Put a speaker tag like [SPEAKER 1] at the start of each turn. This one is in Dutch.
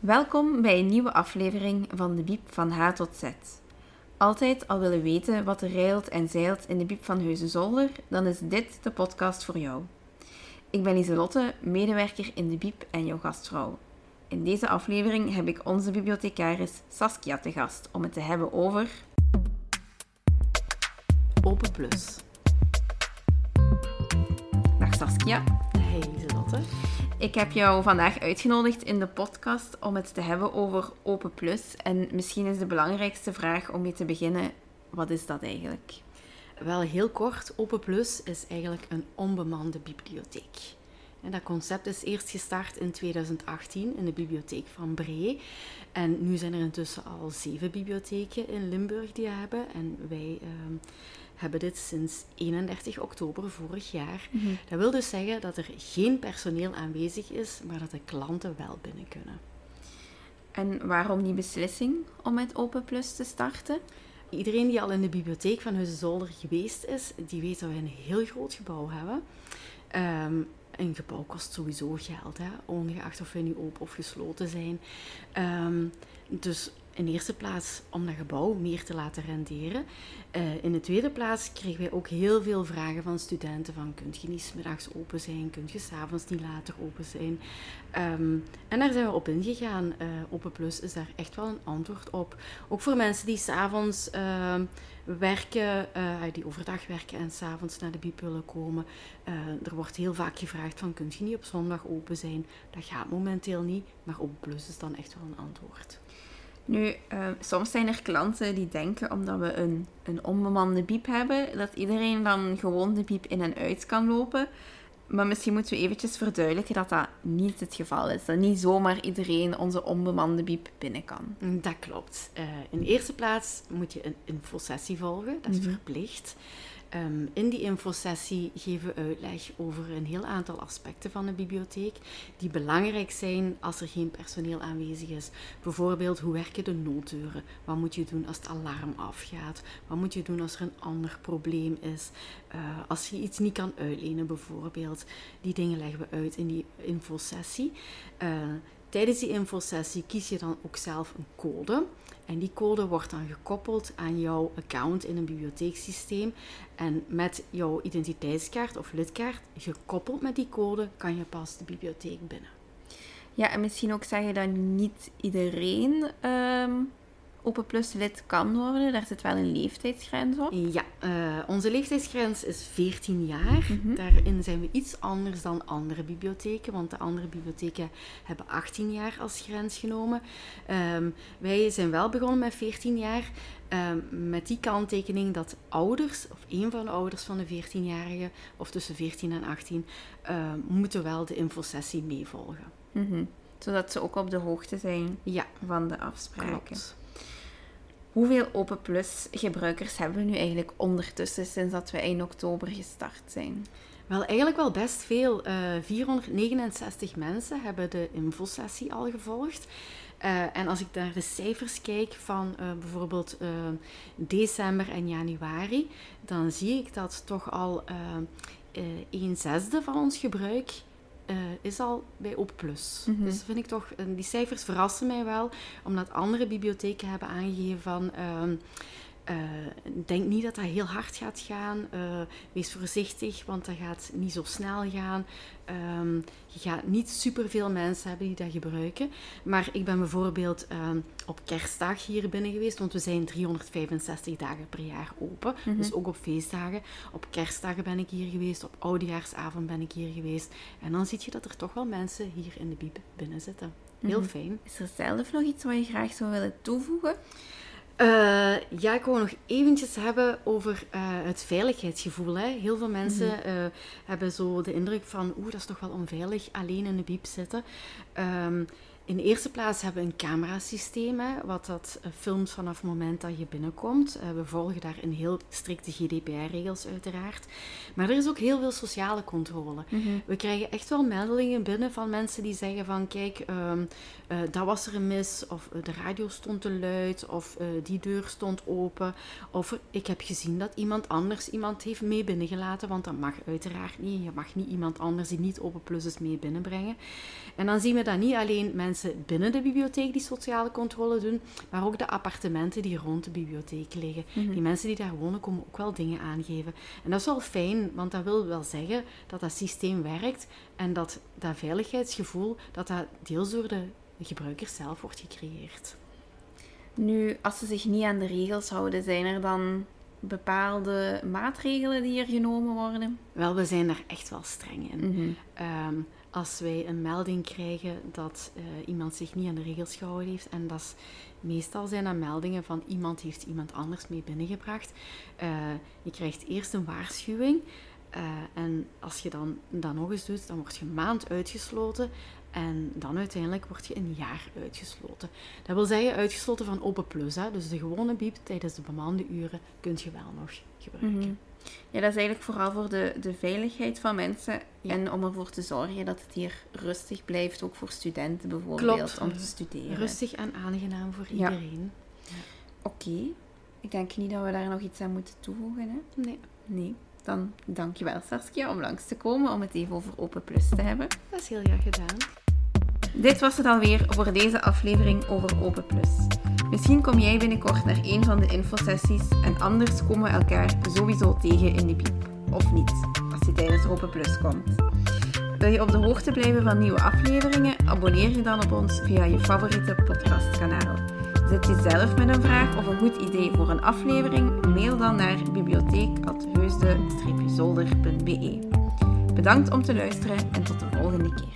[SPEAKER 1] Welkom bij een nieuwe aflevering van de Biep van H tot Z. Altijd al willen weten wat er reilt en zeilt in de Biep van Heusden-Zolder, dan is dit de podcast voor jou. Ik ben Lieselotte, medewerker in de Biep en jouw gastvrouw. In deze aflevering heb ik onze bibliothecaris Saskia te gast om het te hebben over...
[SPEAKER 2] Open Plus.
[SPEAKER 1] Dag Saskia.
[SPEAKER 2] Hey Lieselotte.
[SPEAKER 1] Ik heb jou vandaag uitgenodigd in de podcast om het te hebben over Open Plus. En misschien is de belangrijkste vraag om mee te beginnen, wat is dat eigenlijk?
[SPEAKER 2] Wel heel kort, Open Plus is eigenlijk een onbemande bibliotheek. En dat concept is eerst gestart in 2018 in de bibliotheek van Bree. En nu zijn er intussen al zeven bibliotheken in Limburg die dat hebben. En wij ehm, hebben dit sinds 31 oktober vorig jaar. Dat wil dus zeggen dat er geen personeel aanwezig is, maar dat de klanten wel binnen kunnen.
[SPEAKER 1] En waarom die beslissing om met Open Plus te starten?
[SPEAKER 2] Iedereen die al in de bibliotheek van Huizen geweest is, die weet dat we een heel groot gebouw hebben. Ehm, een gebouw kost sowieso geld, hè? ongeacht of we nu open of gesloten zijn. Ehm, dus in de eerste plaats om dat gebouw meer te laten renderen. Uh, in de tweede plaats kregen wij ook heel veel vragen van studenten van kunt je niet middags open zijn, kunt je s'avonds niet later open zijn. Um, en daar zijn we op ingegaan. Uh, Open Plus is daar echt wel een antwoord op. Ook voor mensen die s'avonds uh, werken, uh, die overdag werken en s'avonds naar de biep komen. er wordt heel vaak gevraagd van kunt je niet op zondag open zijn. Dat gaat momenteel niet, maar Open Plus is dan echt wel een antwoord.
[SPEAKER 1] Nu, uh, soms zijn er klanten die denken, omdat we een, een onbemande biep hebben, dat iedereen dan gewoon de biep in en uit kan lopen. Maar misschien moeten we eventjes verduidelijken dat dat niet het geval is. Dat niet zomaar iedereen onze onbemande biep binnen kan.
[SPEAKER 2] Dat klopt. Uh, in de eerste plaats moet je een infosessie volgen. Dat is mm -hmm. verplicht. Um, in die infosessie geven we uitleg over een heel aantal aspecten van de bibliotheek die belangrijk zijn als er geen personeel aanwezig is. Bijvoorbeeld, hoe werken de nooddeuren? Wat moet je doen als het alarm afgaat? Wat moet je doen als er een ander probleem is? Uh, als je iets niet kan uitlenen, bijvoorbeeld. Die dingen leggen we uit in die infosessie. Uh, tijdens die infosessie kies je dan ook zelf een code. En die code wordt dan gekoppeld aan jouw account in een bibliotheeksysteem. En met jouw identiteitskaart of lidkaart, gekoppeld met die code, kan je pas de bibliotheek binnen.
[SPEAKER 1] Ja, en misschien ook zeggen dat niet iedereen um, Open Plus lid kan worden. Daar zit wel een leeftijdsgrens op.
[SPEAKER 2] Ja, uh, onze leeftijdsgrens is 14 jaar. Mm -hmm. Daarin zijn we iets anders dan andere bibliotheken, want de andere bibliotheken hebben 18 jaar als grens genomen. Um, wij zijn wel begonnen met 14 jaar. Um, met die kanttekening dat ouders, of een van de ouders van de 14-jarige, of tussen 14 en 18, moeten wel de infosessie meevolgen.
[SPEAKER 1] Mm -hmm. Zodat ze ook op de hoogte zijn
[SPEAKER 2] ja.
[SPEAKER 1] van de afspraken.
[SPEAKER 2] Klopt.
[SPEAKER 1] Hoeveel Open Plus gebruikers hebben we nu eigenlijk ondertussen sinds dat we in oktober gestart zijn?
[SPEAKER 2] Wel, eigenlijk wel best veel. Uh, 469 mensen hebben de infosessie al gevolgd. Uh, en als ik naar de cijfers kijk van uh, bijvoorbeeld december en januari, dan zie ik dat toch al een zesde van ons gebruik uh, is al bij Plus. Mm -hmm. Dus vind ik toch, uh, die cijfers verrassen mij wel, omdat andere bibliotheken hebben aangegeven van. Uh, denk niet dat dat heel hard gaat gaan. wees voorzichtig, want dat gaat niet zo snel gaan. Um, je gaat niet superveel mensen hebben die dat gebruiken. Maar ik ben bijvoorbeeld um, op kerstdag hier binnen geweest, want we zijn 365 dagen per jaar open. Mm -hmm. Dus ook op feestdagen. Op kerstdagen ben ik hier geweest, op oudejaarsavond ben ik hier geweest. En dan zie je dat er toch wel mensen hier in de bieb binnen zitten. Heel mm -hmm. fijn.
[SPEAKER 1] Is er zelf nog iets wat je graag zou willen toevoegen?
[SPEAKER 2] Uh, ja, ik wou nog eventjes hebben over uh, het veiligheidsgevoel. Hè. Heel veel mensen mm -hmm. uh, hebben zo de indruk van, oeh, dat is toch wel onveilig, alleen in de biep zitten. Um, in de eerste plaats hebben we een camerasysteem, hè, wat dat filmt vanaf het moment dat je binnenkomt. Uh, we volgen daar een heel strikte GDPR-regels uiteraard. Maar er is ook heel veel sociale controle. Mm -hmm. We krijgen echt wel meldingen binnen van mensen die zeggen van kijk, um, uh, dat was er een mis, of uh, de radio stond te luid, of die deur stond open. Of ik heb gezien dat iemand anders iemand heeft mee binnengelaten, want dat mag uiteraard niet. Je mag niet iemand anders die niet open plus is mee binnenbrengen. En dan zien we dat niet alleen mensen mensen binnen de bibliotheek die sociale controle doen, maar ook de appartementen die rond de bibliotheek liggen.
[SPEAKER 1] Mhm.
[SPEAKER 2] Die mensen die daar wonen komen ook wel dingen aangeven. En dat is wel fijn, want dat wil wel zeggen dat dat systeem werkt en dat dat veiligheidsgevoel, dat dat deels door de gebruikers zelf wordt gecreëerd.
[SPEAKER 1] Nu, als ze zich niet aan de regels houden, zijn er dan bepaalde maatregelen die er genomen worden?
[SPEAKER 2] Wel, we zijn daar echt wel streng in.
[SPEAKER 1] Mhm.
[SPEAKER 2] Ehm, als wij een melding krijgen dat eh, iemand zich niet aan de regels gehouden heeft, en dat is, meestal zijn dat meldingen van iemand heeft iemand anders mee binnengebracht, uh, je krijgt eerst een waarschuwing. Uh, en als je dan dat nog eens doet, dan word je een maand uitgesloten. En dan uiteindelijk word je een jaar uitgesloten. Dat wil zeggen uitgesloten van Open Plus. Hè? Dus de gewone biep tijdens de bemande uren kun je wel nog gebruiken.
[SPEAKER 1] Mhm. Ja, dat is eigenlijk vooral voor de, de veiligheid van mensen.
[SPEAKER 2] Ja.
[SPEAKER 1] En om ervoor te zorgen dat het hier rustig blijft. Ook voor studenten bijvoorbeeld,
[SPEAKER 2] Klopt.
[SPEAKER 1] om te studeren.
[SPEAKER 2] Rustig en aangenaam voor
[SPEAKER 1] Ja.
[SPEAKER 2] iedereen.
[SPEAKER 1] Oké. Ik denk niet dat we daar nog iets aan moeten toevoegen. Hè?
[SPEAKER 2] Nee,
[SPEAKER 1] Nee. Dan dankjewel Saskia om langs te komen om het even over Open Plus te hebben.
[SPEAKER 2] dat is heel graag gedaan.
[SPEAKER 1] Dit was het alweer voor deze aflevering over Open Plus. Misschien kom jij binnenkort naar een van de infosessies en anders komen we elkaar sowieso tegen in de piep. Of niet, als je tijdens Open Plus komt. Wil je op de hoogte blijven van nieuwe afleveringen? Abonneer je dan op ons via je favoriete podcastkanaal. Zit je zelf met een vraag of een goed idee voor een aflevering? Mail dan naar bibliotheek.heusde-zolder.be. Bedankt om te luisteren en tot de volgende keer.